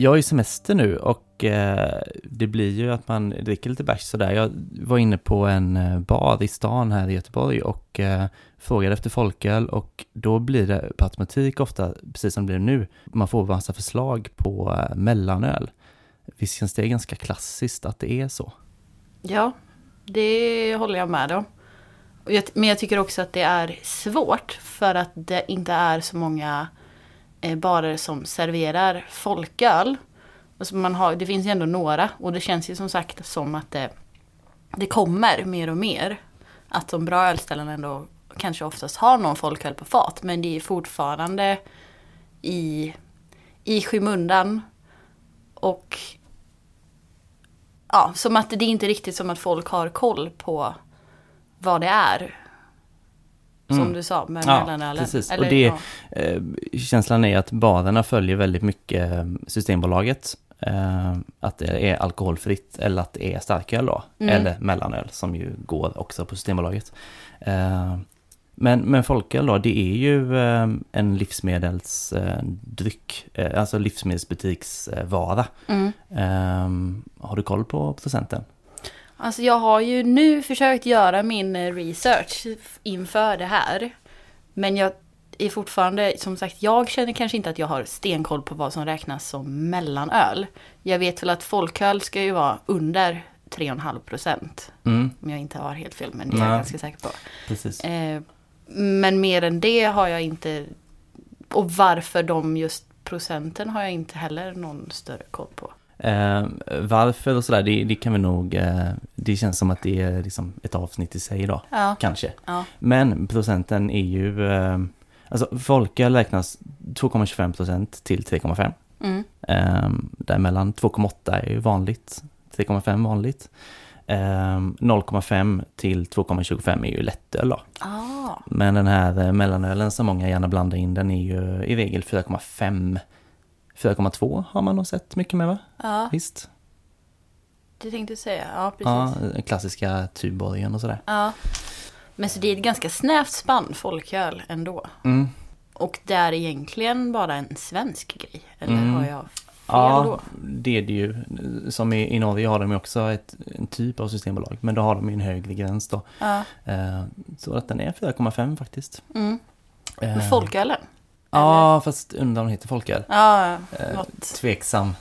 Jag har ju semester nu och eh, det blir ju att man dricker lite bärs sådär. Jag var inne på en eh, bar i stan här i Göteborg och eh, frågade efter folköl och då blir det per automatik ofta, precis som det blir nu, man får massa förslag på eh, mellanöl. Visst känns det ganska klassiskt att det är så? Ja, det håller jag med om. Men jag tycker också att det är svårt för att det inte är så många Eh, barer som serverar folköl. Alltså man har, det finns ju ändå några och det känns ju som sagt som att det, det kommer mer och mer. Att de bra ölställena ändå kanske oftast har någon folköl på fat men det är fortfarande i, i skymundan. Och ja, som att det är inte riktigt som att folk har koll på vad det är. Som Mm. du sa med Ja, mellanölen. precis. Eller, och det, ja. eh, känslan är att barerna följer väldigt mycket eh, Systembolaget. Eh, att det är alkoholfritt eller att det är starköl då. Mm. Eller mellanöl som ju går också på Systembolaget. Eh, men, men folköl då, det är ju eh, en livsmedelsdryck. Alltså livsmedelsbutiksvara. Mm. Har du koll på procenten? Alltså jag har ju nu försökt göra min eh, research inför det här. Men jag är fortfarande, som sagt, jag känner kanske inte att jag har stenkoll på vad som räknas som mellanöl. Jag vet väl att folköl ska ju vara under 3,5 procent. Mm, Om jag inte har helt fel, men det är jag Nej. ganska säker på. precis. Eh, men mer än det har jag inte... Och varför de just procenten har jag inte heller någon större koll på. Eh, varför och sådär, det, det kan vi nog, eh, det känns som att det är liksom ett avsnitt i sig då, Ja, kanske. ja. Men procenten är ju, eh, alltså folköl räknas 2,25 procent till 3,5. Mm. Eh, däremellan 2,8 är ju vanligt, 3,5 vanligt. Eh, 0,5 till 2,25 är ju lättöl då. Ah, Men den här eh, mellanölen som många gärna blandar in, den är ju i regel 4,5. 4,2 har man nog sett mycket med va? ja, Visst? det tänkte jag säga. Ja, precis. Ja, Ja. klassiska Tuborgen och sådär. Men så det är ett ganska snävt spann folköl ändå. Mm. Och det är egentligen bara en svensk grej. Eller Mm. har jag fel Ja, då? det är det ju. Som i, i Norge har de ju också ett, en typ av systembolag. Men då har de ju en högre gräns då. Ja. Eh, så att den är 4,5 faktiskt. Mm. Eh, Men folkölen? Ja, fast undrar om heter folköl. Ja, Eh, något Tveksam.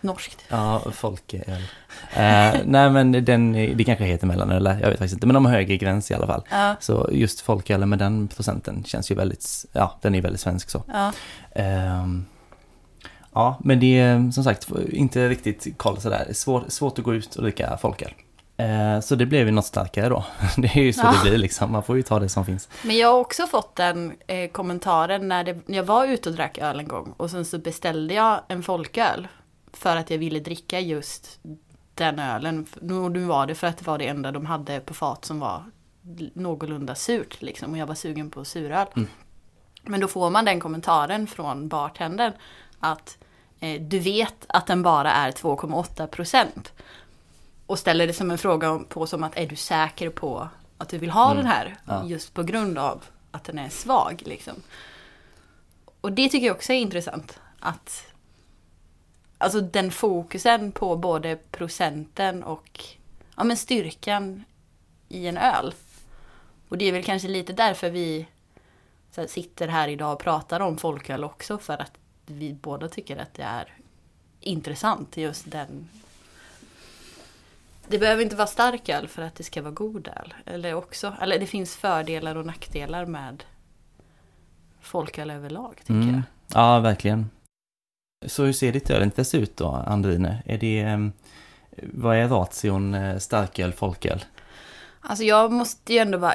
norskt. Ja, folköl. Eh, nej, men den, det kanske heter mellanöl, jag vet faktiskt inte. Men de har högre gräns i alla fall. Ja, Så just folkölen med den procenten känns ju väldigt, ja, den är väldigt svensk så. ja. Ehm, ja, men det är som sagt inte riktigt koll sådär. Svår, svårt att gå ut och dricka folköl. Eh, så det blev ju något starkare då. Det är ju så Ja. det blir liksom. Man får ju ta det som finns. Men jag har också fått den eh, kommentaren när, det, när jag var ute och drack öl en gång. Och sen så beställde jag en folköl. För att jag ville dricka just den ölen. Nu, nu var det för att det var det enda de hade på fat som var någorlunda surt. Liksom, och jag var sugen på suröl. Mm. Men då får man den kommentaren från bartendern. Att eh, du vet att den bara är 2,8 procent. Och ställer det som en fråga på som att är du säker på att du vill ha Mm. den här? Ja. Just på grund av att den är svag. Liksom. Och det tycker jag också är intressant. Att Alltså den fokusen på både procenten och ja, men styrkan i en öl. Och det är väl kanske lite därför vi här, sitter här idag och pratar om folköl också. För att vi båda tycker att det är intressant just den. Det behöver inte vara stark öl för att det ska vara god öl. Eller också, eller det finns fördelar och nackdelar med folköl överlag tycker Mm. jag. Ja, verkligen. Så hur ser ditt ölintresse ut då, Andrine? Är det, eh, vad är ration eh, starköl, folköl? Alltså jag måste ju ändå vara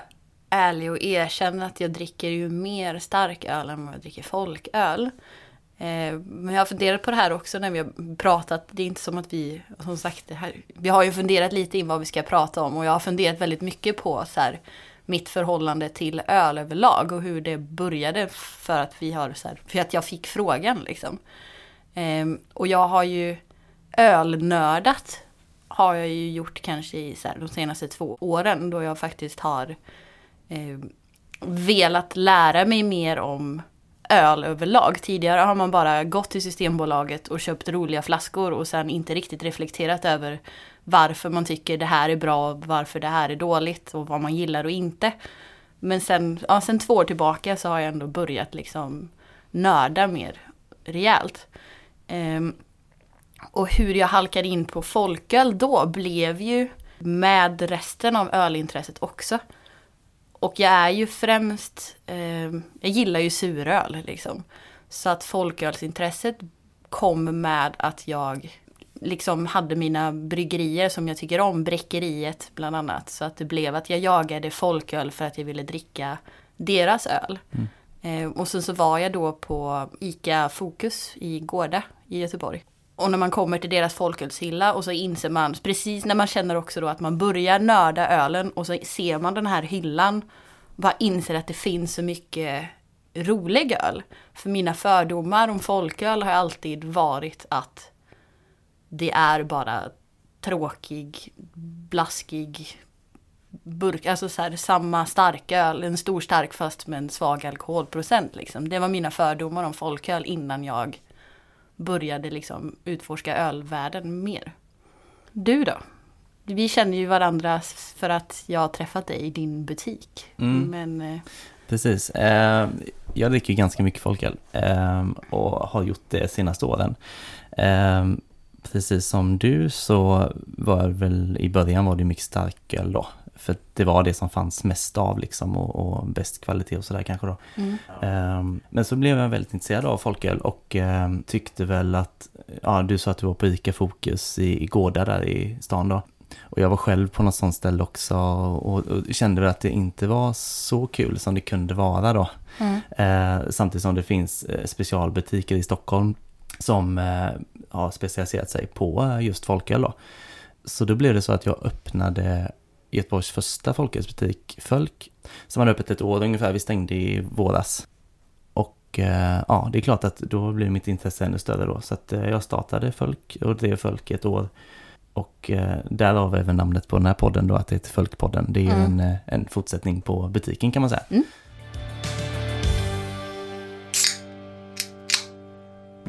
ärlig och erkänna att jag dricker ju mer stark öl än vad jag dricker folköl. Eh, men jag har funderat på det här också när vi har pratat. Det är inte som att vi, som sagt, det här, vi har ju funderat lite in vad vi ska prata om. Och jag har funderat väldigt mycket på så här, mitt förhållande till öl överlag. Och hur det började för att vi har så här, för att jag fick frågan liksom. Ehm, och jag har ju ölnördat har jag ju gjort kanske i så här, de senaste två åren då jag faktiskt har eh, velat lära mig mer om öl överlag. Tidigare har man bara gått till Systembolaget och köpt roliga flaskor och sen inte riktigt reflekterat över varför man tycker det här är bra, varför det här är dåligt och vad man gillar och inte. Men sen, ja, sen två år tillbaka så har jag ändå börjat liksom nörda mer rejält. Um, och hur jag halkade in på folköl då blev ju med resten av ölintresset också. Och jag är ju främst, eh, jag gillar ju suröl liksom. Så att folkölsintresset kom med att jag liksom hade mina bryggerier som jag tycker om, Bräckeriet bland annat. Så att det blev att jag jagade folköl för att jag ville dricka deras öl. Mm. Eh, och sen så var jag då på ICA Fokus i Gårda i Göteborg. Och när man kommer till deras folkölshylla och så inser man, precis när man känner också då att man börjar nörda ölen och så ser man den här hyllan. Bara inser att det finns så mycket rolig öl. För mina fördomar om folköl har alltid varit att det är bara tråkig, blaskig burk, alltså så här, samma starköl, en stor stark fast med en svag alkoholprocent liksom. Det var mina fördomar om folköl innan jag började liksom utforska ölvärlden mer. Du då? Vi känner ju varandra för att jag har träffat dig i din butik. Mm. Men, eh... Precis. Eh, jag dricker ganska mycket folköl eh, och har gjort det senaste åren. Eh, precis som du så var väl i början var det mycket starköl då. För det var det som fanns mest av liksom och, och bäst kvalitet och sådär kanske då. Mm. Um, men så blev jag väldigt intresserad av folköl och um, tyckte väl att, ja du sa att du var på ICA Fokus i, i Gårda där i stan då. Och jag var själv på något sånt ställe också och, och kände väl att det inte var så kul som det kunde vara då. Mm. Uh, samtidigt som det finns uh, specialbutiker i Stockholm som uh, har specialiserat sig på just folköl då. Så då blev det så att jag öppnade Göteborgs första folkölsbutik, Fölk, som hade öppet ett år ungefär, vi stängde i våras. Och eh, ja, det är klart att då blir mitt intresse ännu större då, så att eh, jag startade Fölk och drev Fölk ett år. Och eh, därav även namnet på den här podden då, att det heter Fölkpodden. Det är mm. en, en fortsättning på butiken kan man säga. Mm.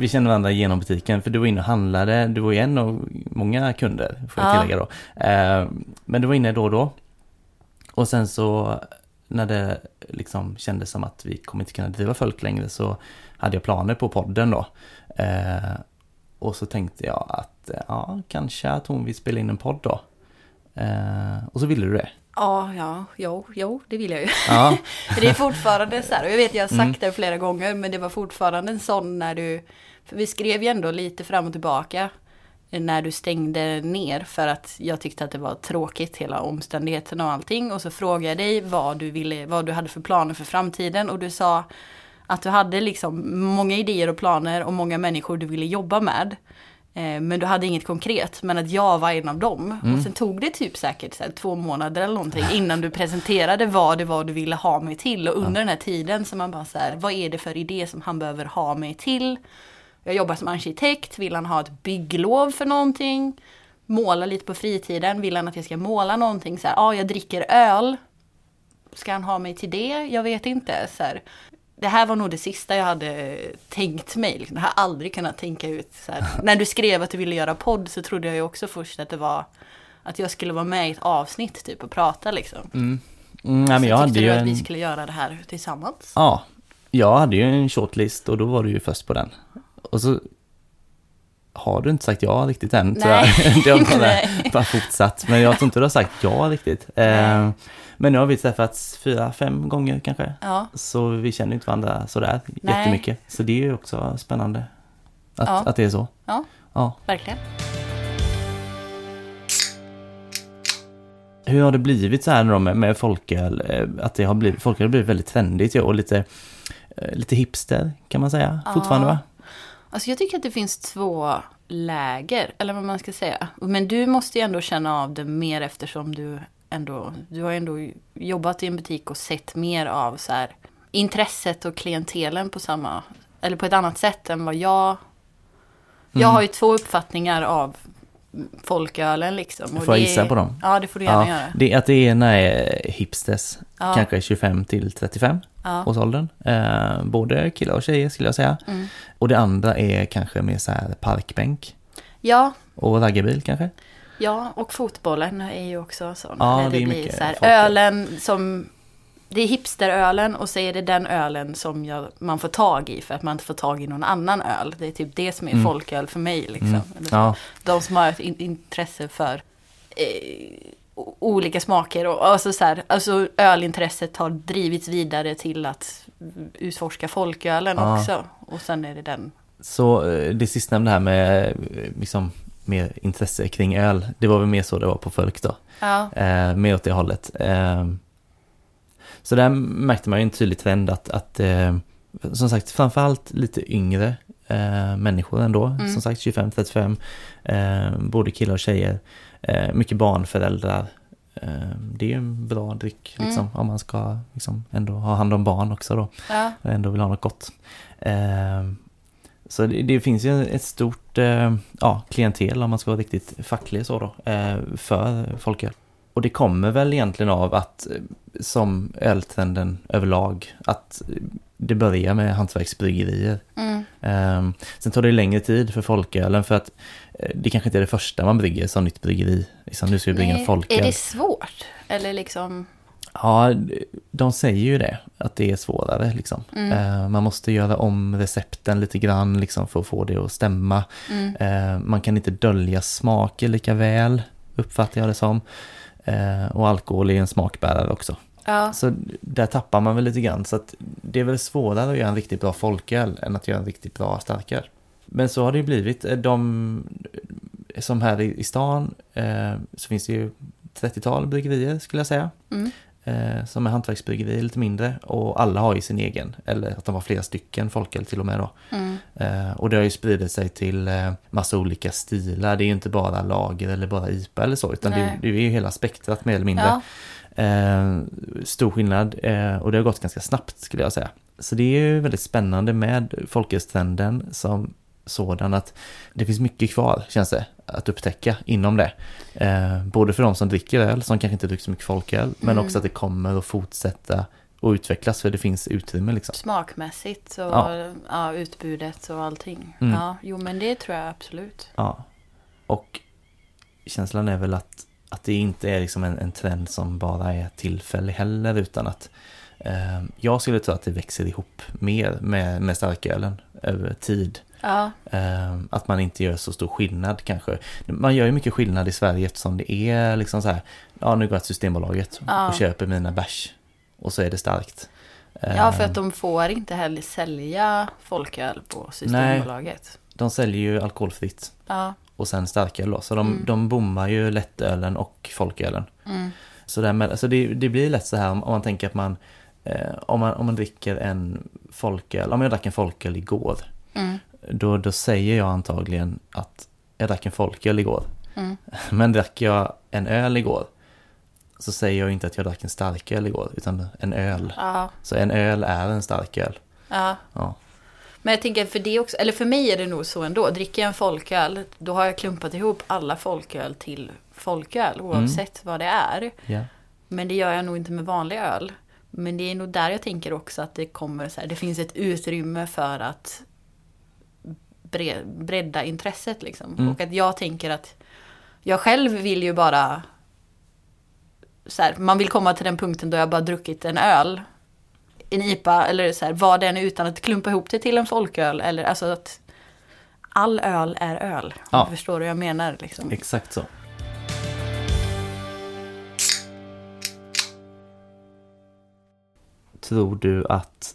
Vi känner varandra genom butiken, för du var inne och handlade, du var ju en av många kunder, får jag ja. tillägga då. Eh, men du var inne då och då. Och sen så när det liksom kändes som att vi kommer inte kunna driva folk längre så hade jag planer på podden då. Eh, och så tänkte jag att ja, kanske att hon vill spela in en podd då. Eh, och så ville du det. Ja, ja, jo, jo, det vill jag ju. Ja. det är fortfarande så här, och jag vet jag har sagt mm. det flera gånger, men det var fortfarande en sån när du för vi skrev ju ändå lite fram och tillbaka när du stängde ner för att jag tyckte att det var tråkigt hela omständigheten och allting. Och så frågade jag dig vad du, ville, vad du hade för planer för framtiden och du sa att du hade liksom många idéer och planer och många människor du ville jobba med. Eh, men du hade inget konkret, men att jag var en av dem. Mm. Och sen tog det typ säkert så här, två månader eller någonting innan du presenterade vad det var du ville ha mig till. Och under ja. den här tiden så man bara så här, vad är det för idé som han behöver ha mig till? Jag jobbar som arkitekt, vill han ha ett bygglov för någonting? Måla lite på fritiden, vill han att jag ska måla någonting? Så här, ja, jag dricker öl. Ska han ha mig till det? Jag vet inte. Så här, det här var nog det sista jag hade tänkt mig. Liksom. Jag har aldrig kunnat tänka ut. Så här. När du skrev att du ville göra podd så trodde jag ju också först att det var att jag skulle vara med i ett avsnitt typ och prata liksom. Mm. Mm, nej, men jag hade ju att en... vi skulle göra det här tillsammans? Ja, jag hade ju en shortlist och då var du ju först på den. Och så har du inte sagt ja riktigt än. Nej. det har bara, bara fortsatt. Men jag tror inte du har sagt ja riktigt. Eh, men nu har vi träffats fyra, fem gånger kanske. Ja. Så vi känner inte varandra sådär Nej. jättemycket. Så det är ju också spännande att, ja. att det är så. Ja, ja. verkligen. Hur har det blivit så här då med, med folköl? Eh, att det har blivit, folköl har blivit väldigt trendigt och lite, eh, lite hipster kan man säga fortfarande va? Alltså jag tycker att det finns två läger, eller vad man ska säga. Men du måste ju ändå känna av det mer eftersom du ändå, du har ändå jobbat i en butik och sett mer av så här intresset och klientelen på samma, eller på ett annat sätt än vad jag... Mm. Jag har ju två uppfattningar av folkölen liksom. Och Får jag det- gissa på dem? Ja, det får du gärna Ja, göra. det, att det ena är hipsters, Ja. kanske 25 till 35 Ja. årsåldern. Eh, både killar och tjejer skulle jag säga. Mm. Och det andra är kanske mer så här parkbänk Ja, och raggarbil kanske. ja, och fotbollen är ju också sån. Ja, det är blir så här, ölen som... Det är hipsterölen och så är det den ölen som jag, man får tag i för att man inte får tag i någon annan öl. Det är typ det som är Mm. folköl för mig. Liksom. Mm. Ja, De som har ett in, intresse för eh, olika smaker. Och, alltså, så här, alltså ölintresset har drivits vidare till att utforska folkölen Ja. också. Och sen är det den. så eh, det sistnämnda här med eh, liksom mer intresse kring öl, det var väl mer så det var på folk då. Ja, Eh, mer åt det hållet. Eh, så där märkte man ju en tydlig trend att, att eh, som sagt, framförallt lite yngre eh, människor ändå. Mm. Som sagt 25-35, eh, både killar och tjejer. Eh, mycket barnföräldrar. Eh, det är ju en bra dryck liksom, om man ska liksom, ändå ha hand om barn också då. ja, Och ändå vill ha något gott. Eh, så det, det finns ju ett stort eh, ja, klientel om man ska vara riktigt facklig så då, eh, för folköl. Och det kommer väl egentligen av att, eh, som öltrenden överlag, att eh, det börjar med hantverksbryggerier. mm, Eh, sen tar det längre tid för folkölen för att eh, det kanske inte är det första man brygger som nytt bryggeri. Liksom, nu ska vi brygga en folköl. Är det svårt? Eller liksom... Ja, de säger ju det, att det är svårare liksom. Mm. Eh, Man måste göra om recepten lite grann liksom för att få det att stämma. Mm, Eh, Man kan inte dölja smaker lika väl, uppfattar jag det som. Eh, Och alkohol är en smakbärare också. ja, Så där tappar man väl lite grann. Så att det är väl svårare att göra en riktigt bra folköl än att göra en riktigt bra starköl. Men så har det ju blivit. Eh, De som här i i stan eh, så finns det ju 30-tal bryggerier skulle jag säga mm, eh, som är hantverksbryggeri, lite mindre. Och alla har ju sin egen, eller att de har flera stycken folköl till och med då. mm, Eh, och det har ju spridit sig till eh, massa olika stilar. Det är ju inte bara lager eller bara IPA eller så, utan det, det är ju hela spektrat mer eller mindre. ja, Eh, stor skillnad eh, och det har gått ganska snabbt skulle jag säga. Så det är ju väldigt spännande med folkölstrenden som sådan att det finns mycket kvar känns det att upptäcka inom det. Eh, både för de som dricker öl som kanske inte dricker så mycket folköl men Mm. också att det kommer att fortsätta och utvecklas för det finns utrymme liksom. smakmässigt och Ja. ja. utbudet och allting. Mm. Ja, jo men det tror jag absolut. Ja. Och känslan är väl att, att det inte är liksom en, en trend som bara är tillfällig heller utan att eh, jag skulle tro att det växer ihop mer med, med starkölen över tid. Ja, Eh, att man inte gör så stor skillnad kanske. Man gör ju mycket skillnad i Sverige eftersom det är liksom så här, ja nu går jag till Systembolaget Ja. och köper mina bärs och så är det starkt. ja, för Eh, att de får inte heller sälja folköl på Systembolaget. de säljer ju alkoholfritt Ja, och sen starköl då, så de, Mm. de bommar ju lättölen och folkölen. mm, Så, där med, så det, det blir lätt så här om, om man tänker att man, eh, om man om man dricker en folköl, om jag drack en folköl igår, mm, då, då säger jag antagligen att jag drack en folköl igår. mm. Men drack jag en öl igår, så säger jag inte att jag drack en starköl igår, utan en öl. ja, Så en öl är en starköl. ja. Ja. Men jag tänker för det också, eller för mig är det nog så ändå. Dricker jag en folköl, då har jag klumpat ihop alla folköl till folköl oavsett vad det är. Ja. Men det gör jag nog inte med vanlig öl. Men det är nog där jag tänker också att det kommer så här, det finns ett utrymme för att bre, bredda intresset liksom. Mm. Och att jag tänker att jag själv vill ju bara så här, man vill komma till den punkten då jag bara druckit en öl, en IPA eller så här, vad den är utan att klumpa ihop det till en folköl eller alltså att all öl är öl. Ja. du förstår vad jag menar liksom. Exakt så. Tror du att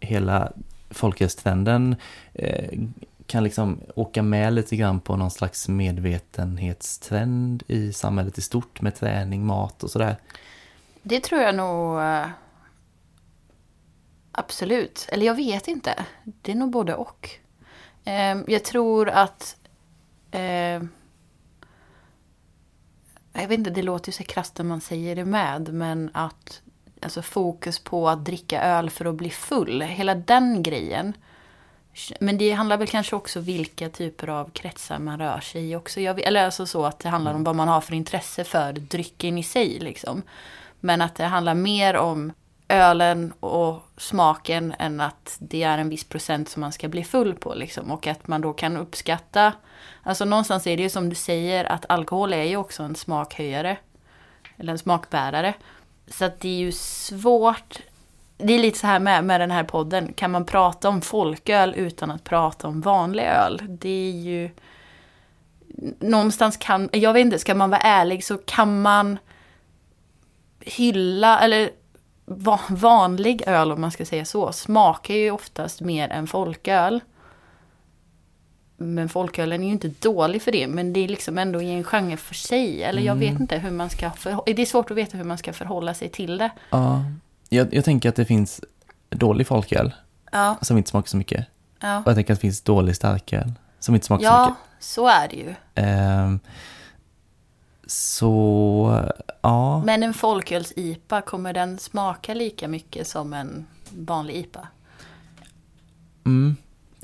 hela folkhälsotrenden eh, kan liksom åka med lite grann på någon slags medvetenhetstrend i samhället i stort med träning, mat och sådär? Det tror jag nog eh, absolut. Eller jag vet inte. Det är nog både och. Ehm, jag tror att... Ehm, jag vet inte, det låter ju så krasst när man säger det med. Men att alltså fokus på att dricka öl för att bli full. Hela den grejen men det handlar väl kanske också vilka typer av kretsar man rör sig i också. Jag, eller alltså så att det handlar om vad man har för intresse för drycken i sig liksom. Men att det handlar mer om ölen och smaken än att det är en viss procent som man ska bli full på liksom. Och att man då kan uppskatta, alltså någonstans är det ju som du säger att alkohol är ju också en smakhöjare. Eller en smakbärare. Så att det är ju svårt det är lite så här med, med den här podden. Kan man prata om folköl utan att prata om vanlig öl? Det är ju... Någonstans kan... Jag vet inte, ska man vara ärlig så kan man hylla, eller va, vanlig öl om man ska säga så, smakar ju oftast mer än folköl. Men folkölen är ju inte dålig för det, men det är liksom ändå i en genre för sig. Eller jag vet inte hur man ska... För, det är svårt att veta hur man ska förhålla sig till det. Ja, jag, jag tänker att det finns dålig folköl Ja, som inte smakar så mycket. ja. Och jag tänker att det finns dålig starköl som inte smakar så ja mycket. så är det ju. Ehm, så, ja. Men en folköls-IPA, kommer den smaka lika mycket som en vanlig IPA? Mm.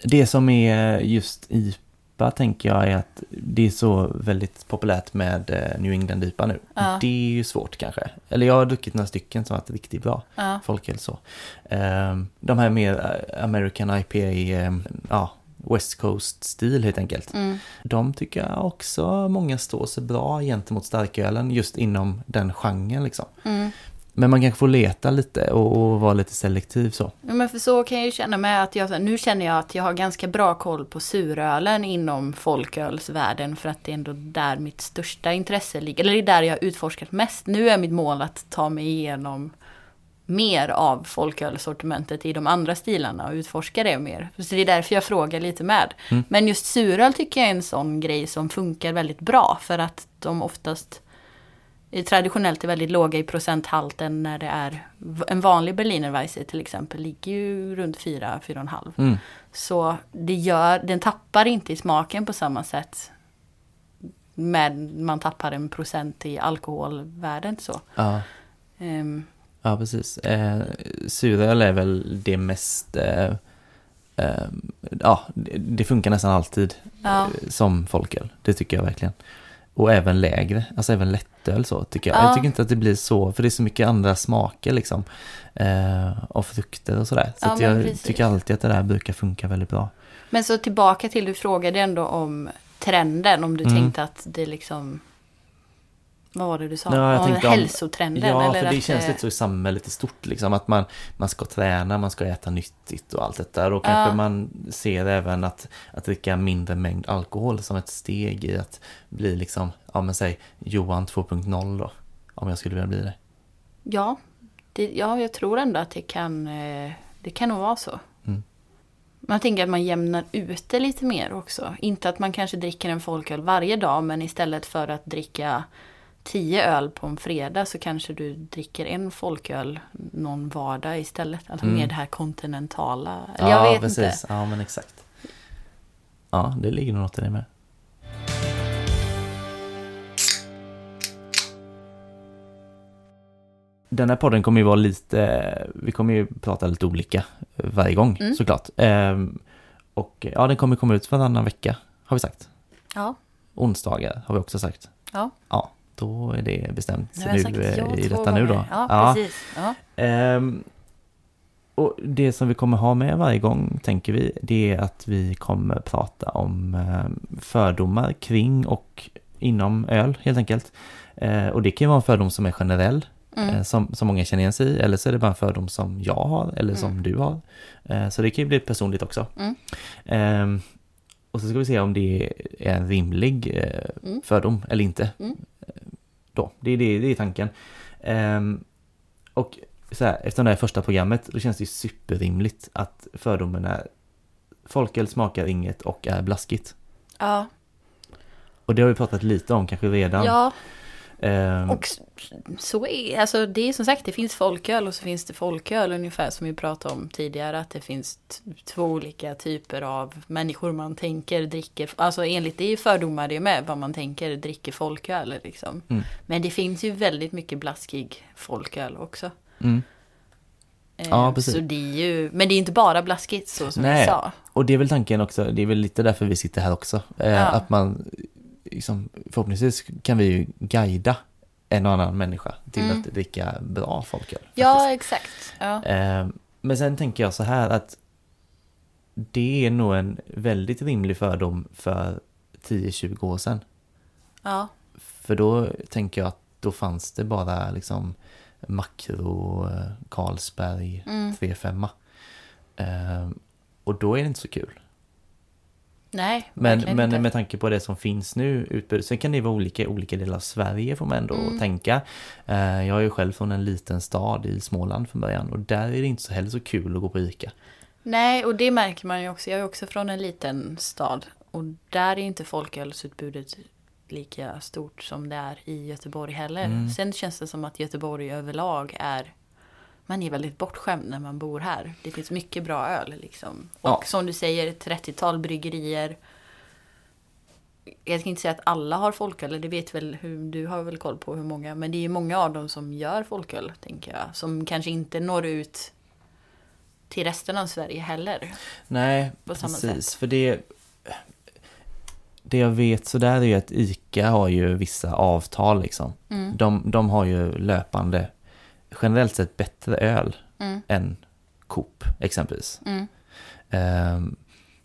Det som är just IPA tänker jag är att det är så väldigt populärt med eh, New England IPA nu. Ja. Det är ju svårt kanske. Eller jag har druckit några stycken som har varit riktigt bra. Ja. Folköl så. Ehm, De här mer eh, American IPA, eh, ja, West Coast-stil helt enkelt. Mm. De tycker jag också många står sig bra gentemot starkölen just inom den genren liksom. Mm. Men man kanske får leta lite och, och vara lite selektiv så. Ja, men för så kan jag ju känna med att jag, nu känner jag att jag har ganska bra koll på surölen inom folkölsvärlden för att det är ändå där mitt största intresse ligger. Eller det är där jag har utforskat mest. Nu är mitt mål att ta mig igenom mer av folkölsortimentet i de andra stilarna och utforska det mer. Så det är därför jag frågar lite med. Mm. Men just suröl tycker jag är en sån grej som funkar väldigt bra för att de oftast traditionellt är väldigt låga i procenthalten när det är en vanlig Berliner Weisse till exempel ligger ju runt 4-4,5. Mm. Så det gör, den tappar inte i smaken på samma sätt. Med man tappar en procent i alkoholvärdet så. Ja. Ehm, Ja, precis. Eh, suröl är väl det mest... Eh, eh, ja, det, funkar nästan alltid ja. eh, som folköl. Det tycker jag verkligen. Och även lägre, alltså även lättöl så tycker jag. Ja. Jag tycker inte att det blir så, för det är så mycket andra smaker liksom. Eh, och frukter och sådär. Så Ja, jag precis. tycker alltid att det där brukar funka väldigt bra. Men så tillbaka till, du frågade ändå om trenden, om du Mm. tänkte att det liksom... Vad var det du sa? Ja, jag om tänkte om- hälsotrenden? Ja, eller för det att, känns lite så i samhället i stort liksom. Att man, man ska träna, man ska äta nyttigt och allt detta. Och kanske Ja. man ser även att, att dricka mindre mängd alkohol som ett steg i att bli liksom, ja men säg Johan 2.0 då. Om jag skulle vilja bli det. Ja, det, ja, jag tror ändå att det kan, eh, det kan nog vara så. Mm. Man tänker att man jämnar ut det lite mer också. Inte att man kanske dricker en folköl varje dag, men istället för att dricka tio öl på en fredag så kanske du dricker en folköl någon vardag istället. Alltså Mm. mer det här kontinentala. Eller jag vet precis. inte. Ja, men exakt. Ja, det ligger nog något i det med. Den här podden kommer ju vara lite, vi kommer ju prata lite olika varje gång Mm. såklart. Ehm, och ja, den kommer komma ut varannan vecka, har vi sagt. Ja, Onsdagar har vi också sagt. ja. Ja, då är det bestämt Nu nu, eh, ja i detta nu då. Ja, precis. Ja. Ehm, och det som vi kommer ha med varje gång, tänker vi, det är att vi kommer prata om ehm, fördomar kring och inom öl, helt enkelt. Eh, och det kan ju vara en fördom som är generell, Mm. eh, som, som många känner igen sig i, eller så är det bara en fördom som jag har, eller som Mm. du har. Eh, så det kan ju bli personligt också. Mm. Ehm, och så ska vi se om det är en rimlig eh, Mm. fördom eller inte. Då, det är, det, det är tanken. Ehm, och så här, efter det här första programmet, då känns det ju superrimligt att fördomen är folköl smakar inget och är blaskigt. Ja. Och det har vi pratat lite om kanske redan. ja, Ehm, och så är alltså det är som sagt, det finns folköl och så finns det folköl ungefär som vi pratade om tidigare. Att det finns två olika typer av människor man tänker dricker. Alltså enligt det är ju fördomar det med vad man tänker dricker folköl liksom. Mm. Men det finns ju väldigt mycket blaskig folköl också. mm, Eh, Ja, precis. Så det är ju, men det är inte bara blaskigt så som Nej. vi sa. Och det är väl tanken också, det är väl lite därför vi sitter här också. Eh, Ja. Att man, liksom, förhoppningsvis kan vi ju guida en och annan människa till Mm. att dricka bra folköl. Ja, exakt. Ja. Eh, Men sen tänker jag så här att det är nog en väldigt rimlig fördom för 10-20 år sedan. ja. För då tänker jag att då fanns det bara liksom Makro, eh, Carlsberg, Mm. 3-5. Eh, och då är det inte så kul. Nej, Men, men inte. med tanke på det som finns nu, utbudet, sen kan det vara olika i olika delar av Sverige får man ändå Mm. tänka. Eh, jag är ju själv från en liten stad i Småland från början och där är det inte så heller så kul att gå på ICA. Nej, och det märker man ju också. Jag är också från en liten stad. Och där är inte folkölsutbudet lika stort som det är i Göteborg heller. Mm. Sen känns det som att Göteborg överlag är... Man är väldigt bortskämd när man bor här. Det finns mycket bra öl liksom. Och Ja. som du säger, ett 30-tal bryggerier. Jag ska inte säga att alla har folköl, det vet väl hur, du har väl koll på hur många. Men det är ju många av dem som gör folköl, tänker jag. Som kanske inte når ut till resten av Sverige heller. Nej, På samma precis. För det, det jag vet sådär är ju att ICA har ju vissa avtal liksom. Mm. De, de har ju löpande, generellt sett bättre öl Mm. än Coop exempelvis. Mm. Ehm,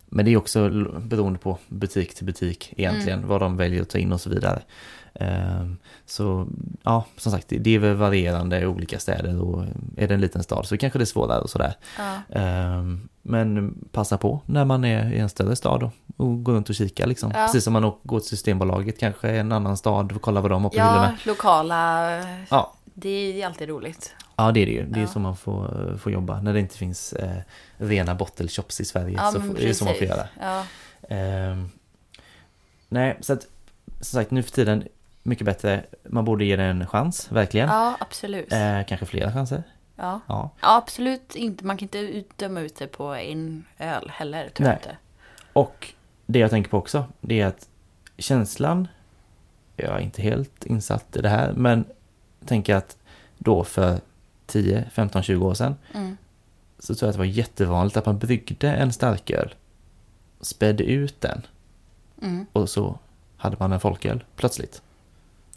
Men det är också beroende på butik till butik egentligen, Mm. vad de väljer att ta in och så vidare. Ehm, Så ja, som sagt, det är väl varierande i olika städer och är det en liten stad så kanske det är svårare och sådär. Ja. Ehm, Men passa på när man är i en större stad och, och gå runt och kika liksom. Ja. Precis som man går till Systembolaget kanske i en annan stad och kollar vad de har på ja, hyllorna. lokala. Ja. Det är alltid roligt. Ja, det är det ju. Det är Ja. så man får, får jobba. När det inte finns eh, rena bottle shops i Sverige Ja, så får, är det så man får göra. Ja. Ehm, nej, så att som sagt nu för tiden mycket bättre. Man borde ge det en chans, verkligen. ja, absolut. Eh, kanske flera chanser. Ja. Ja. ja, absolut inte. Man kan inte döma ut det på en öl heller, tror jag Nej. inte. Och det jag tänker på också, det är att känslan, jag är inte helt insatt i det här, men tänker att då för 10, 15, 20 år sedan Mm. så tror jag att det var jättevanligt att man bryggde en starköl, spädde ut den Mm. och så hade man en folköl plötsligt.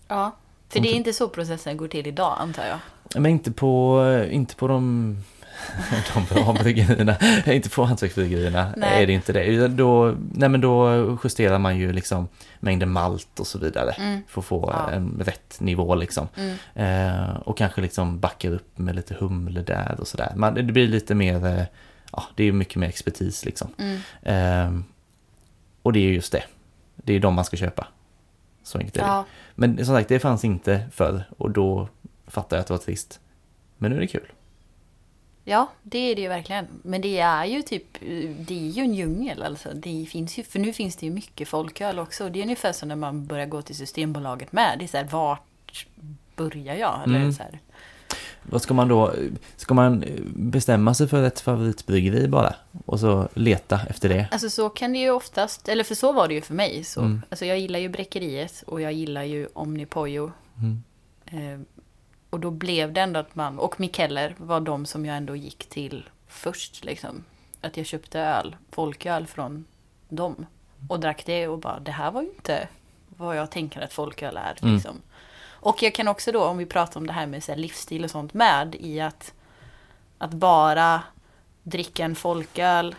Ja, för Som det är typ- inte så processen går till idag, antar jag. Men inte på, inte på de, de bra bryggerierna, inte på hantverksbryggerierna är det inte det. Då, nej men då justerar man ju liksom mängden malt och så vidare Mm. för att få Ja. en rätt nivå liksom. Mm. Eh, och kanske liksom backar upp med lite humle där och sådär. Man, det blir lite mer, eh, ja det är mycket mer expertis liksom. Mm. Eh, och det är ju just det, det är de man ska köpa. Så enkelt är det. Ja, Men som sagt, det fanns inte förr och då fattade jag att det var trist. Men nu är det kul. Ja, det är det ju verkligen. Men det är ju typ, det är ju en djungel alltså. Det finns ju, för nu finns det ju mycket folköl också. Det är ungefär som när man börjar gå till Systembolaget med. Det är så här, vart börjar jag? Eller Mm. så här. Vad ska man då, ska man bestämma sig för ett favoritbryggeri bara? Och så leta efter det? Alltså så kan det ju oftast, eller för så var det ju för mig. Så. Mm. Alltså jag gillar ju Bräckeriet och jag gillar ju Omnipojo. Mm. Eh, och då blev det ändå att man, och Mikkeller var de som jag ändå gick till först liksom. Att jag köpte öl, folköl från dem. Och drack det och bara, det här var ju inte vad jag tänker att folköl är. Mm. Liksom. Och jag kan också då, om vi pratar om det här med så här, livsstil och sånt med, i att, att bara dricka en folköl.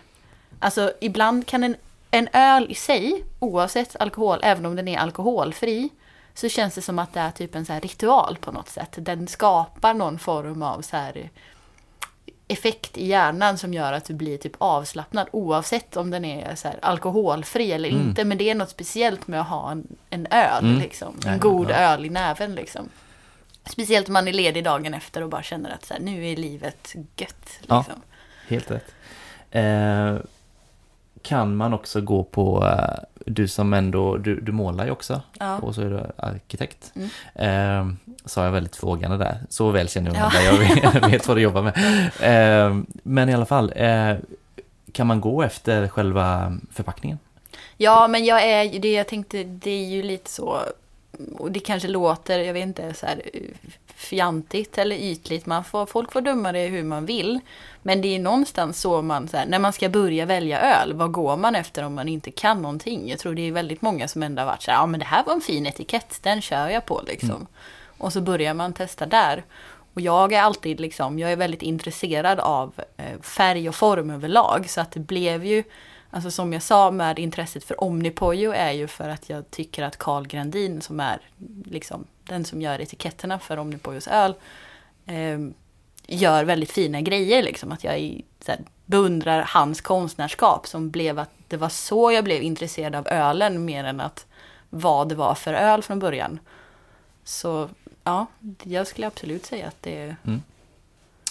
Alltså ibland kan en, en öl i sig, oavsett alkohol, även om den är alkoholfri, så känns det som att det är typ en så ritual på något sätt. Den skapar någon form av så här effekt i hjärnan som gör att du blir typ avslappnad oavsett om den är så alkoholfri eller Mm. inte. Men det är något speciellt med att ha en, en öl, Mm. liksom. Ja, En god ja. öl i näven liksom. Speciellt om man är ledig dagen efter och bara känner att så här, nu är livet gött. Ja. Liksom. Helt rätt. Eh, kan man också gå på, eh, du som ändå, du, du målar ju också Ja. och så är du arkitekt. Mm. Eh, sa jag väldigt frågande där, så väl känner jag Ja. mig, jag vet, vet vad du jobbar med. Eh, men i alla fall, eh, kan man gå efter själva förpackningen? Ja, men jag är det jag tänkte, det är ju lite så. Och det kanske låter, jag vet inte, så här eh, fjantigt eller ytligt. Man får, folk får döma det hur man vill. Men det är någonstans så man, så här, när man ska börja välja öl, vad går man efter om man inte kan någonting? Jag tror det är väldigt många som ändå har varit så här, ja men det här var en fin etikett, den kör jag på liksom. Mm. Och så börjar man testa där. Och jag är alltid liksom, jag är väldigt intresserad av eh, färg och form överlag. Så att det blev ju, alltså som jag sa med intresset för Omnipojo är ju för att jag tycker att Carl Grandin som är liksom den som gör etiketterna för Omnipojos öl, eh, gör väldigt fina grejer liksom. Att jag så här, beundrar hans konstnärskap som blev att det var så jag blev intresserad av ölen mer än att vad det var för öl från början. Så ja, jag skulle absolut säga att det är... Mm.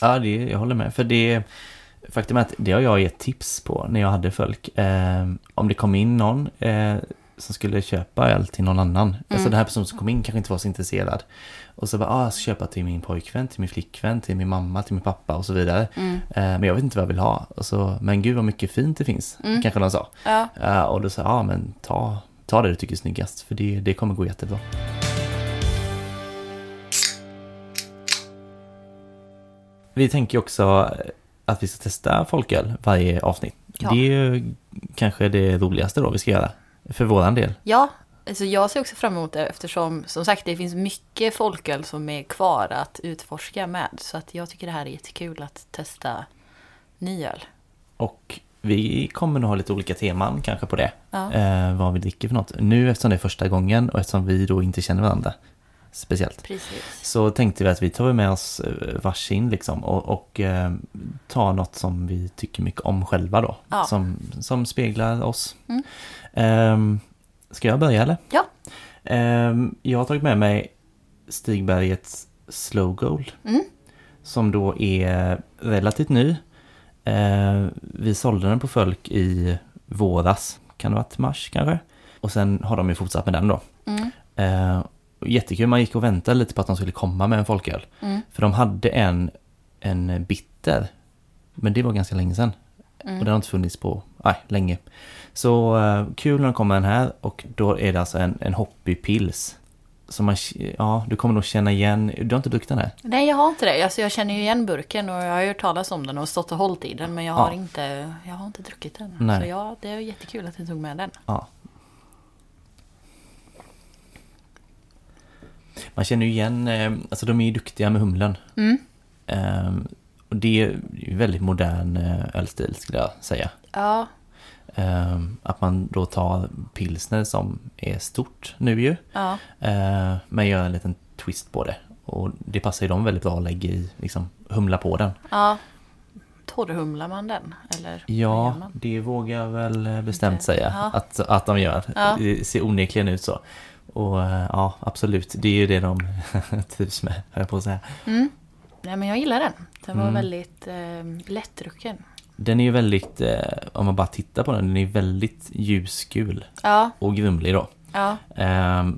Ja, det, jag håller med. För det faktum är att det har jag gett tips på när jag hade folk. Eh, om det kom in någon eh, som skulle köpa öl till någon annan. Alltså mm. Alltså den här personen som kom in kanske inte var så intresserad. Och så bara, ah, jag ska köpa till min pojkvän, till min flickvän, till min mamma, till min pappa och så vidare. Mm. Eh, men jag vet inte vad jag vill ha. Och så, men gud vad mycket fint det finns, mm. kanske de sa. Ja. Eh, och då sa jag, ah, men ta, ta det du tycker är snyggast, för det, det kommer gå jättebra. Vi tänker också att vi ska testa folköl varje avsnitt. Ja. Det är ju kanske det roligaste då vi ska göra. För våran del. Ja, alltså jag ser också fram emot det eftersom som sagt det finns mycket folköl som är kvar att utforska med. Så att jag tycker det här är jättekul att testa ny öl. Och vi kommer nog ha lite olika teman kanske på det. Ja. Eh, vad vi dricker för något. Nu eftersom det är första gången och eftersom vi då inte känner varandra speciellt. Precis. Så tänkte vi att vi tar med oss eh, varsin liksom och, och eh, tar något som vi tycker mycket om själva då. Ja. Som, som speglar oss. Mm. Eh, ska jag börja eller? Ja. Eh, jag har tagit med mig Stigbergets Slow Gold. Mm. Som då är relativt ny. Eh, vi sålde den på Folk i våras. Kan det ha varit mars kanske? Och sen har de ju fortsatt med den då. Mm. Jättekul, man gick och väntade lite på att de skulle komma med en folköl. Mm. För de hade en, en bitter, men det var ganska länge sedan. Mm. Och den har inte funnits på, nej, länge. Så uh, kul när de kommer den här och då är det alltså en, en hoppy pils. Så man, ja, du kommer nog känna igen, du har inte druckit den här? Nej, jag har inte det. Alltså, jag känner ju igen burken och jag har hört talas om den och stått och hållit i den. Men jag har, ja. inte, jag har inte druckit den. Nej. Så ja, det är jättekul att du tog med den. Ja, Man känner ju igen, eh, alltså de är ju duktiga med humlen. Mm. Um, och det är ju väldigt modern eh, ölstil skulle jag säga. Ja. Um, att man då tar pilsner som är stort nu ju. Ja. Uh, men gör en liten twist på det. Och det passar ju dem väldigt bra att lägga i, liksom humla på den. Ja. Torrhumlar man den? Eller ja, det vågar jag väl bestämt säga ja. att, att de gör. Ja. Det ser onekligen ut så. Och eh, ja, absolut, det är ju det de trivs med, höll jag på att säga. Mm. Nej, men jag gillar den. Den var mm. väldigt eh, lättdrucken. Den är ju väldigt, eh, om man bara tittar på den, den är väldigt ljusgul. Ja. Och grumlig då. Ja. Eh,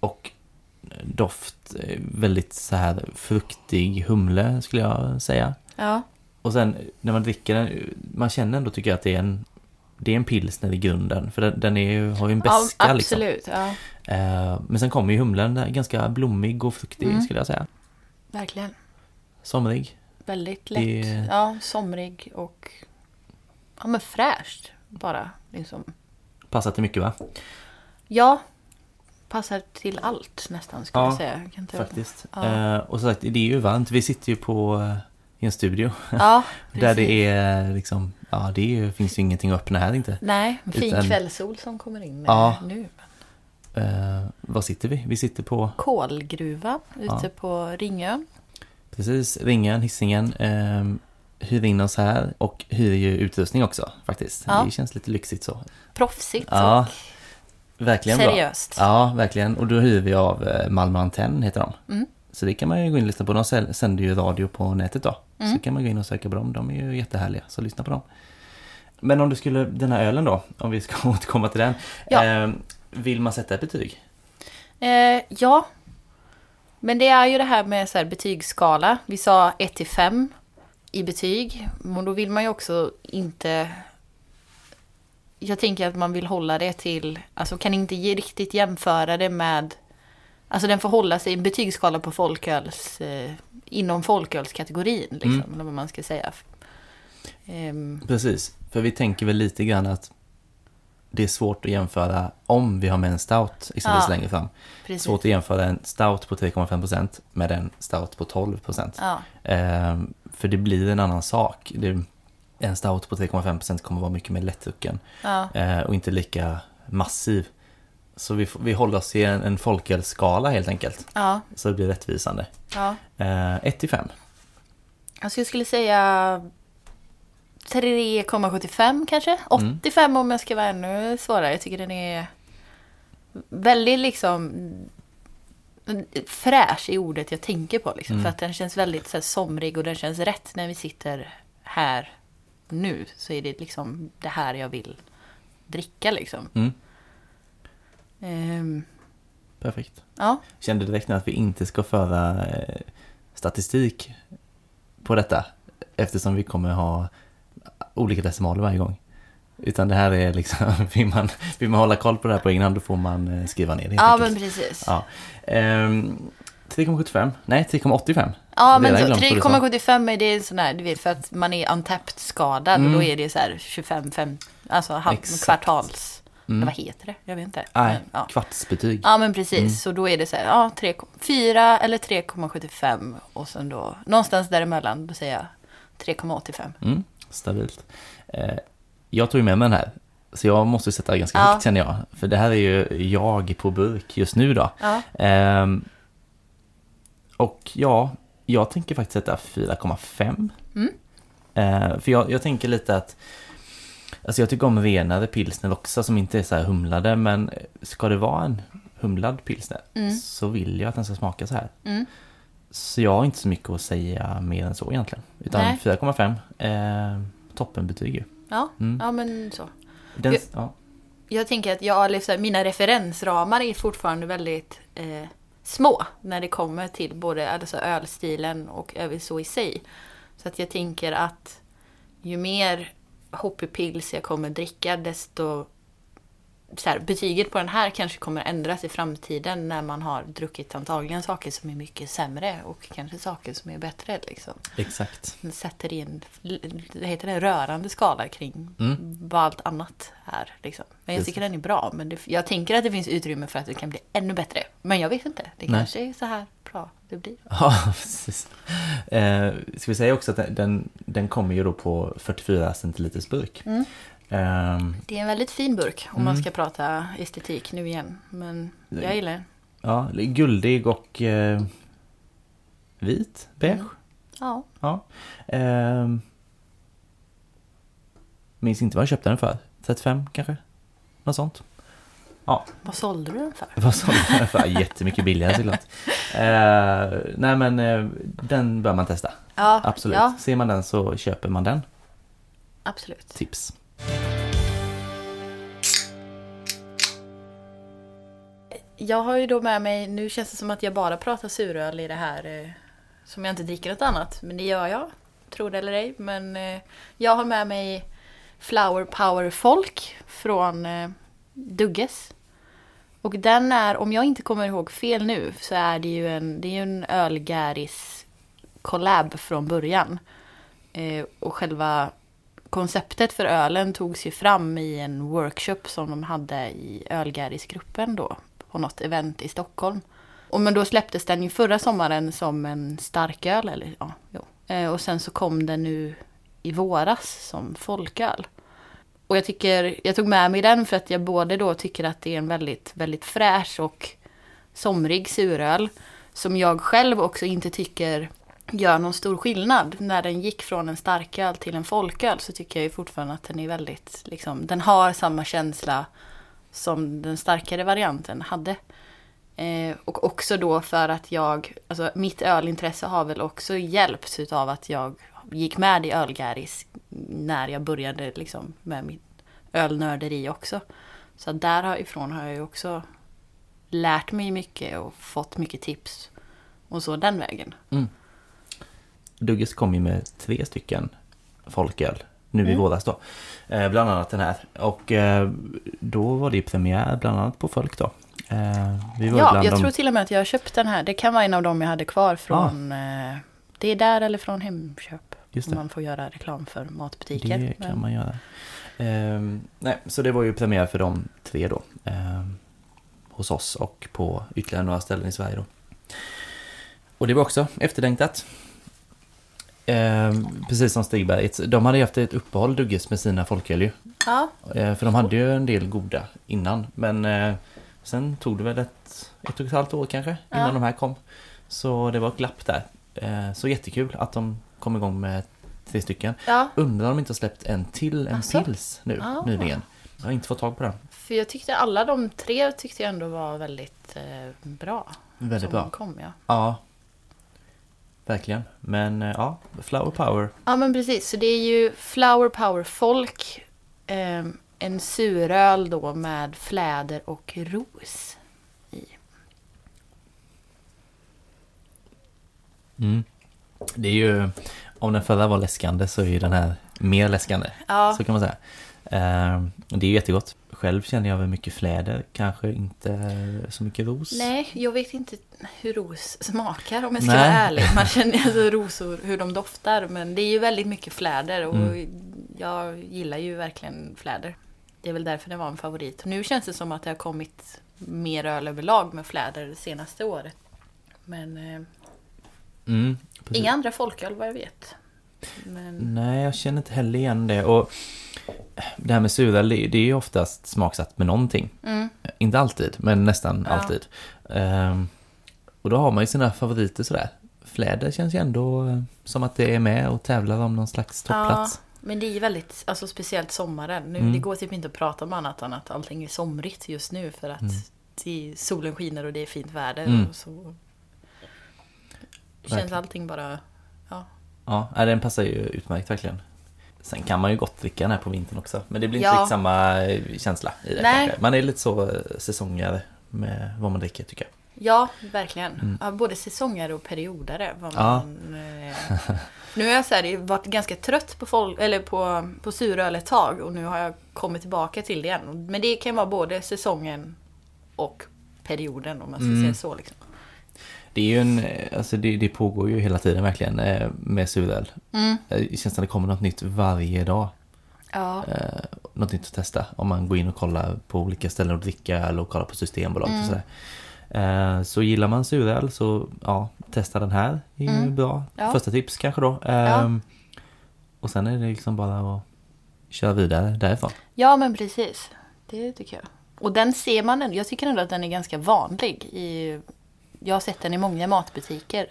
och doft, eh, väldigt så här fruktig humle skulle jag säga. Ja. Och sen när man dricker den, man känner ändå tycker jag att det är en det är en pilsner i grunden, för den, den är, har ju en beska ja, liksom. absolut, liksom. Ja. Men sen kommer ju humlen ganska blommig och fruktig mm. skulle jag säga. Verkligen. Somrig. Väldigt lätt. Det... Ja, somrig och ja, men fräscht bara. Liksom. Passar till mycket va? Ja, passar till allt nästan skulle ja, jag säga. Jag faktiskt. Ja. Uh, och så sagt, det är ju varmt. Vi sitter ju på uh, i en studio. Ja, Där det är liksom Ja, det ju, finns ju ingenting att öppna här inte. Nej, fin Utan, kvällssol som kommer in ja, nu. Uh, var sitter vi? Vi sitter på... Kolgruva ute ja. på Ringön. Precis, Ringön, Hisingen. Uh, hyr in oss här och hyr ju utrustning också faktiskt. Ja. Det känns lite lyxigt så. Proffsigt ja. och verkligen seriöst. Bra. Ja, verkligen. Och då hyr vi av eh, Malmö Antenn, heter de. Mm. Så det kan man ju gå in och lyssna på. De sänder ju radio på nätet då. Mm. Så kan man gå in och söka på dem. De är ju jättehärliga, så lyssna på dem. Men om du skulle, den här ölen då, om vi ska återkomma till den. Ja. Eh, vill man sätta ett betyg? Eh, ja. Men det är ju det här med så här betygsskala. Vi sa 1 till 5 i betyg. Men då vill man ju också inte jag tänker att man vill hålla det till, alltså kan inte riktigt jämföra det med, alltså den får hålla sig i en betygsskala på folköls, eh, inom folkölskategorin liksom, Mm. eller vad man ska säga. Ehm, Precis, för vi tänker väl lite grann att det är svårt att jämföra om vi har med en stout exempelvis Ja. längre fram. precis. Svårt att jämföra en stout på 3,5% med en stout på 12%. Ja, Ehm, för det blir en annan sak. Det, en stout på 3,5% kommer vara mycket mer lättdrucken ja, eh, och inte lika massiv. Så vi, vi håller oss i en, en folkölskala helt enkelt, ja, så det blir rättvisande. ja. Eh, 1 till 5. Alltså jag skulle säga 3,75 kanske. Mm. 85 om jag ska vara ännu svårare. Jag tycker den är väldigt liksom fräsch i ordet jag tänker på. Liksom. Mm. För att den känns väldigt så här, somrig och den känns rätt när vi sitter här nu. Så är det liksom det här jag vill dricka liksom. Mm, Ehm, perfekt. ja, Kände direkt nu att vi inte ska föra eh, statistik på detta eftersom vi kommer ha olika decimaler varje gång. Utan det här är liksom, vill man, vill man hålla koll på det här på egen hand då får man eh, skriva ner det ja enkelt. men precis. Ja. Ehm, 3,75? Nej, 3,85. Ja, men Redan så, glömt vad du sa. 3,75 är det en sån här, du vet, för att man är untapped skadad Mm. och då är det så här 25, 5, alltså halv, kvartals, Mm. vad heter det? Jag vet inte. Nej, Men, ja. kvartsbetyg. ja, men precis. Mm. Så då är det så här, ja, 3, 4 eller 3,75 och sen då, någonstans däremellan, då säger jag 3,85. Mm, stabilt. Eh, jag tog ju med mig den här. Så jag måste sätta ganska Ja. högt känner jag. För det här är ju jag på burk just nu då. Ja, Ehm, och ja, jag tänker faktiskt sätta 4,5. Mm. Eh, för jag, jag tänker lite att Alltså jag tycker om renare pilsner också som inte är så här humlade men ska det vara en humlad pilsner Mm. så vill jag att den ska smaka så här. mm. Så jag har inte så mycket att säga mer än så egentligen. Utan Nej. 4,5. Eh, toppenbetyg ju. ja, Mm. ja men så. Den, Jag- ja. Jag tänker att jag, liksom, mina referensramar är fortfarande väldigt eh, små när det kommer till både alltså, ölstilen och över så i sig. Så att jag tänker att ju mer hoppipils jag kommer dricka desto så här, betyget på den här kanske kommer ändras i framtiden när man har druckit antagligen saker som är mycket sämre och kanske saker som är bättre. Liksom. Exakt. Den sätter in det heter det, rörande skala kring Mm. vad allt annat är. Liksom. Men jag Precis. tycker den är bra. Men det, jag tänker att det finns utrymme för att det kan bli ännu bättre. Men jag vet inte. Det Nej. kanske är så här bra det blir. Ja, precis. Eh, ska vi säga också att den- den, den kommer ju då på 44 centiliters burk. Mm. Ehm, Det är en väldigt fin burk om man Mm. ska prata estetik nu igen. Men jag gillar den. ja, guldig och eh, vit, beige. Mm. Ja, Ja. Ehm, minns inte vad jag köpte den för. 35 kanske? Något sånt. Ja, vad sålde du den för? vad sa den för? Jättemycket billigare såklart. Eh, nej men eh, den bör man testa. Ja, Absolut. Ja, Ser man den så köper man den. absolut. Tips. Jag har ju då med mig, nu känns det som att jag bara pratar suröl i det här eh, som jag inte dricker något annat. Men det gör jag, tror det eller ej. Men eh, jag har med mig Flower Power Folk från eh, Dugges. Och den är, om jag inte kommer ihåg fel nu, så är det ju en, det är ju en ölgäris collab från början. Och själva konceptet för ölen togs ju fram i en workshop som de hade i Ölgärisgruppen då på något event i Stockholm. Och men då släpptes den ju förra sommaren som en starköl, eller ja, jo. Eh, Och sen så kom den nu i våras som folköl. Och jag tycker, jag tog med mig den för att jag både då tycker att det är en väldigt, väldigt fräsch och somrig suröl. Som jag själv också inte tycker gör någon stor skillnad. När den gick från en starköl till en folköl så tycker jag ju fortfarande att den är väldigt, liksom, den har samma känsla som den starkare varianten hade. Eh, och också då för att jag, alltså mitt ölintresse har väl också hjälpts utav att jag gick med i Ölgäris när jag började liksom med mitt ölnörderi också. Så därifrån har jag ju också lärt mig mycket och fått mycket tips. Och så den vägen. Mm. Dugges kom ju med tre stycken folköl nu i Mm. våras då. Eh, bland annat den här. Och eh, då var det premiär bland annat på Folk då. Eh, vi var Ja, jag de... tror till och med att jag har köpt den här. Det kan vara en av dem jag hade kvar från... Eh, det är där eller från Hemköp. Just det. man får göra reklam för matbutiker. Det kan Men- man göra. Ehm, nej, så det var ju premiär för de tre då. Ehm, hos oss och på ytterligare några ställen i Sverige då. Och det var också efterlängtat. Ehm, precis som Stigberget. De hade ju haft ett uppehåll Dugges med sina folköl ju. Ja, Ehm, för de hade ju en del goda innan. Men eh, sen tog det väl ett, ett och ett halvt år kanske innan Ja. de här kom. Så det var ett glapp där. Ehm, så jättekul att de kom igång med tre stycken. ja, Undrar om de inte har släppt en till, en Asså? pils nu Ah. nyligen. Jag har inte fått tag på den. för jag tyckte alla de tre tyckte jag ändå var väldigt eh, bra. Väldigt bra. Kom, ja. Ja. Verkligen. Men eh, ja, Flower Power. ja, men precis. Så det är ju Flower Power Folk. Eh, en suröl då med fläder och ros i. Mm. Det är ju, om den förra var läskande så är ju den här mer läskande. Ja, Så kan man säga. Eh, det är ju jättegott. Själv känner jag väl mycket fläder, kanske inte så mycket ros. nej, jag vet inte hur ros smakar om jag ska Nej. vara ärlig. Man känner alltså rosor, hur de doftar. Men det är ju väldigt mycket fläder och Mm. jag gillar ju verkligen fläder. Det är väl därför det var en favorit. Nu känns det som att det har kommit mer öl överlag med fläder det senaste året. Men eh, Mm, inga andra folköl vad jag vet. Men, Nej, jag känner inte heller igen det. Och det här med suröl, det är ju oftast smaksatt med någonting. mm, Inte alltid, men nästan Ja. alltid. Ehm, och då har man ju sina favoriter sådär. Fläder känns ju ändå eh, som att det är med och tävlar om någon slags topplats. men det är ju väldigt, alltså speciellt sommaren. Nu, Mm. Det går typ inte att prata om annat än att allting är somrigt just nu för att Mm. det, solen skiner och det är fint väder. Mm. Och så känns allting bara... Ja. Ja, den passar ju utmärkt verkligen. Sen kan man ju gott dricka den här på vintern också. Men det blir inte Ja. riktigt samma eh, känsla i det. Man är lite så eh, säsongare med vad man dricker tycker jag. Ja, verkligen. Mm. Ja, både säsongare och periodare. Ja. man, eh, nu har jag så här, varit ganska trött på, folk, eller på, på suröl ett tag och nu har jag kommit tillbaka till det igen. Men det kan vara både säsongen och perioden om man ska Mm. säga så. Liksom. Det är ju en, eh, alltså det, det pågår ju hela tiden verkligen eh, med suröl. Mm. Det känns som det kommer något nytt varje dag. Ja. eh, något nytt att testa. Om man går in och kollar på olika ställen att dricka eller och kollar på Systembolaget Mm. och sådär. Eh, så gillar man suröl så ja, testa den här. Det är ju Mm. bra. Ja. Första tips kanske då. Ehm, Och sen är det liksom bara att köra vidare därifrån. ja, men precis. Det tycker jag. Och den ser man ändå. Jag tycker ändå att den är ganska vanlig. I, jag har sett den i många matbutiker.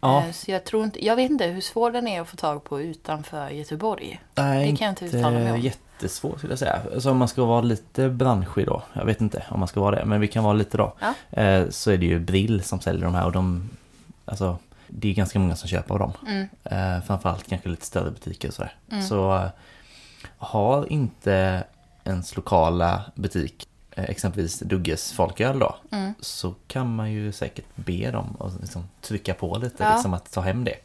Ja, Eh, Så jag tror inte, jag vet inte hur svår den är att få tag på utanför Göteborg. nej, det kan jag inte uttala mig om. Jättesvårt skulle jag säga. Alltså om man ska vara lite branschig då. Jag vet inte om man ska vara det, men vi kan vara lite då. Ja. Eh, så är det ju Brill som säljer de här och de, alltså det är ganska många som köper av dem. Mm. Eh, framförallt kanske lite större butiker och sådär. Mm. Så eh, har inte ens lokala butik, exempelvis Dugges folköl då, Mm. så kan man ju säkert be dem att liksom trycka på lite, Ja. liksom att ta hem det.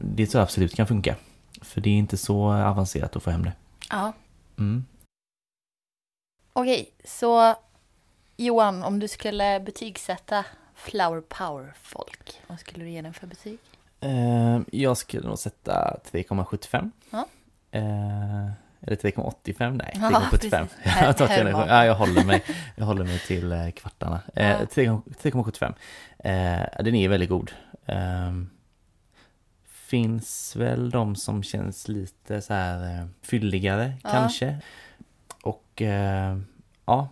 Det tror jag absolut kan funka. För det är inte så avancerat att få hem det. Ja. Mm. Okej, så Johan, om du skulle betygsätta Flower Power Folk, vad skulle du ge den för betyg? Eh, jag skulle nog sätta 3,75. Ja. Eh, eller 3,85? Nej, Ja, 3,75. precis. jag, ja, jag, håller mig, jag håller mig till eh, kvartarna. Eh, Ja. 3,- 3,75. Eh, den är väldigt god. Eh, finns väl de som känns lite så här eh, fylligare Ja. kanske. Och eh, ja,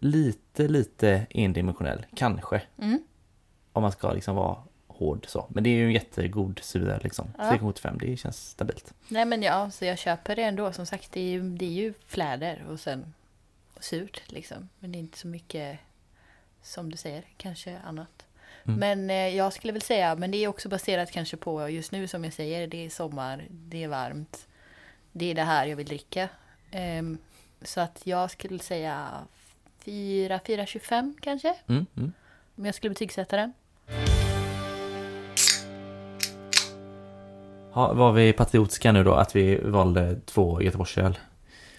lite, lite endimensionell kanske. Mm. Om man ska liksom vara hård så. Men det är ju en jättegod suröl liksom. Ja. 3,75 det känns stabilt. Nej men ja, så jag köper det ändå. Som sagt, det är ju, det är ju fläder och sen surt liksom. Men det är inte så mycket, som du säger, kanske annat. Mm. Men eh, jag skulle väl säga, men det är också baserat kanske på just nu som jag säger, det är sommar, det är varmt. Det är det här jag vill dricka. Ehm, så att jag skulle säga 4, 4,25 kanske. Mm, mm. Om jag skulle betygsätta den. Ha, var vi patriotiska nu då, att vi valde två Göteborgsöl?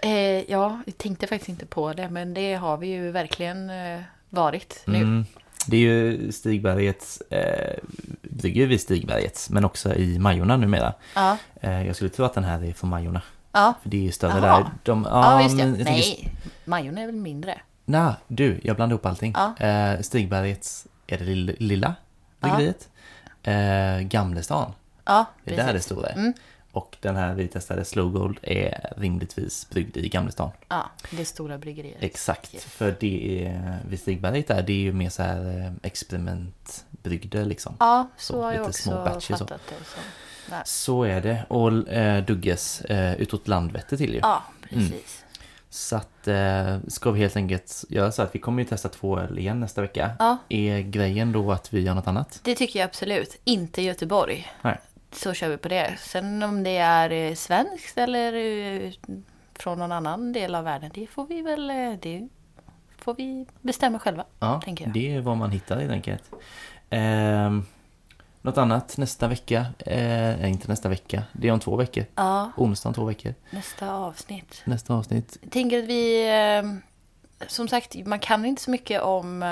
Eh, ja, jag tänkte faktiskt inte på det, men det har vi ju verkligen eh, varit nu. Mm. Det är ju Stigbergets, eh, bygger vid Stigbergets, men också i Majorna numera. Ja, Eh, jag skulle tro att den här är från Majorna. ja. För det är ju större Jaha. där. De, Ja, ja. jag tänker- Nej, Majon är väl mindre? Nej, du, jag blandar ihop allting. Ja. Eh, Stigbergets är det lill- lilla bryggeriet. Eh, Gamlestan, Ja, det är där det stora är. Mm. Och den här vi testade, Slow Gold, är rimligtvis bryggd i Gamlestan. Ja, det stora bryggeriet. Exakt, Yes. för det är, vid Stigberget där, det är ju mer så här eh, experimentbrygder liksom. Ja, så, Så, har jag också små batches så. fattat det som. Så är det. Och eh, Dugges eh, utåt Landvetter till ju. ja, Mm. precis. Så att eh, ska vi helt enkelt göra så att vi kommer ju testa två öl igen nästa vecka. Ja, Är grejen då att vi gör något annat? det tycker jag absolut. Inte Göteborg. Nej. Så kör vi på det. Sen om det är eh, svenskt eller eh, från någon annan del av världen, det får vi väl eh, det får vi bestämma själva. Ja, det är vad man hittar helt enkelt. Eh, något annat nästa vecka? Eh, inte nästa vecka. Det är om två veckor. Ja, Onsdag om två veckor. nästa avsnitt. Nästa avsnitt. Jag tänker att vi, eh, som sagt, man kan inte så mycket om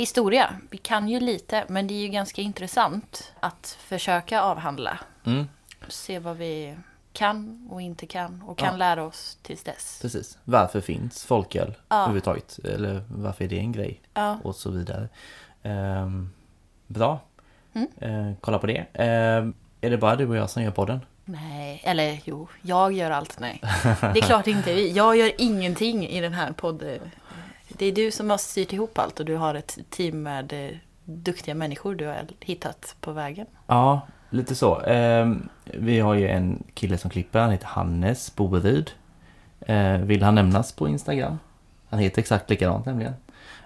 historia. Vi kan ju lite, men det är ju ganska intressant att försöka avhandla. Mm, Se vad vi kan och inte kan och kan Ja. lära oss tills dess. precis. Varför finns folköl Ja. överhuvudtaget? Eller varför är det en grej? Ja, Och så vidare. Ehm, bra. Mm. Eh, kolla på det. Ehm, är det bara du och jag som gör podden? nej, eller jo, jag gör allt, nej. Det är klart inte vi. Jag gör ingenting i den här podden. Det är du som har styrt ihop allt och du har ett team med eh, duktiga människor du har hittat på vägen. Ja, lite så. Ehm, vi har ju en kille som klipper, han heter Hannes Boeryd. Ehm, vill han nämnas på Instagram? Han heter exakt likadant nämligen.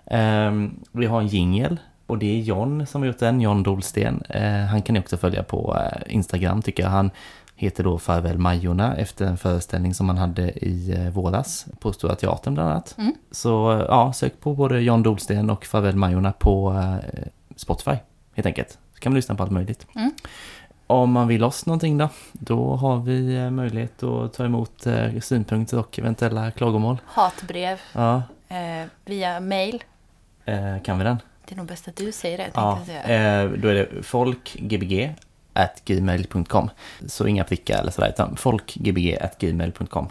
Ehm, vi har en jingel och det är John som har gjort den, John Dolsten. Han kan ni också följa på eh, Instagram tycker jag. Han heter då Farväl Majorna efter en föreställning som han hade i eh, våras på Stora Teatern bland annat. Mm. Så eh, ja, sök på både John Dolsten och Farväl Majorna på eh, Spotify helt enkelt. Så kan man lyssna på allt möjligt. Mm. Om man vill oss någonting då, då har vi möjlighet att ta emot synpunkter och eventuella klagomål. Hatbrev Ja, eh, via mail. eh, kan vi den? Det är nog bäst att du säger det. Ja, eh, då är det folkgbg gmail.com Så inga prickar eller sådär, utan folkgbg gmail.com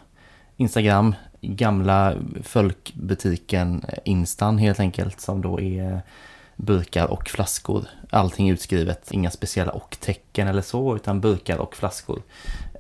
Instagram, gamla folkbutiken eh, Instan helt enkelt, som då är burkar och flaskor. Allting utskrivet, inga speciella och-tecken eller så, utan burkar och flaskor.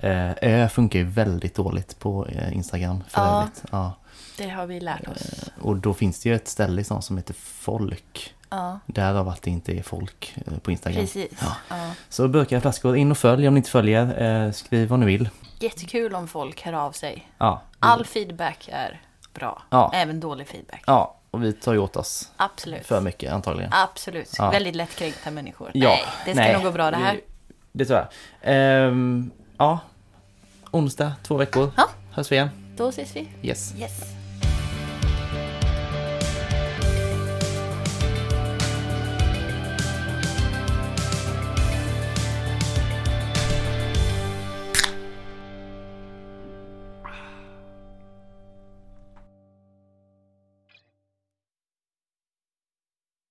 Eh, Ö funkar ju väldigt dåligt på eh, Instagram för Ja. övrigt. Ja. Det har vi lärt oss. Och då finns det ju ett ställe sånt som heter folk. Ja, Därav att det inte är folk eh, på Instagram. precis. Ja. Ja. Så burkar flaskor, in och följ om ni inte följer. Eh, skriv vad ni vill. Jättekul om folk hör av sig. Ja. All feedback är bra. Ja. Även dålig feedback. Ja, och vi tar ju åt oss Absolut. för mycket antagligen. Absolut. Ja. Väldigt lättkränkta människor. Ja, Nej, det ska nej, nog gå bra det här. Det, det tror jag. Ehm, ja, onsdag, två veckor. Ja. Hörs vi igen. Då ses vi. Yes. Yes.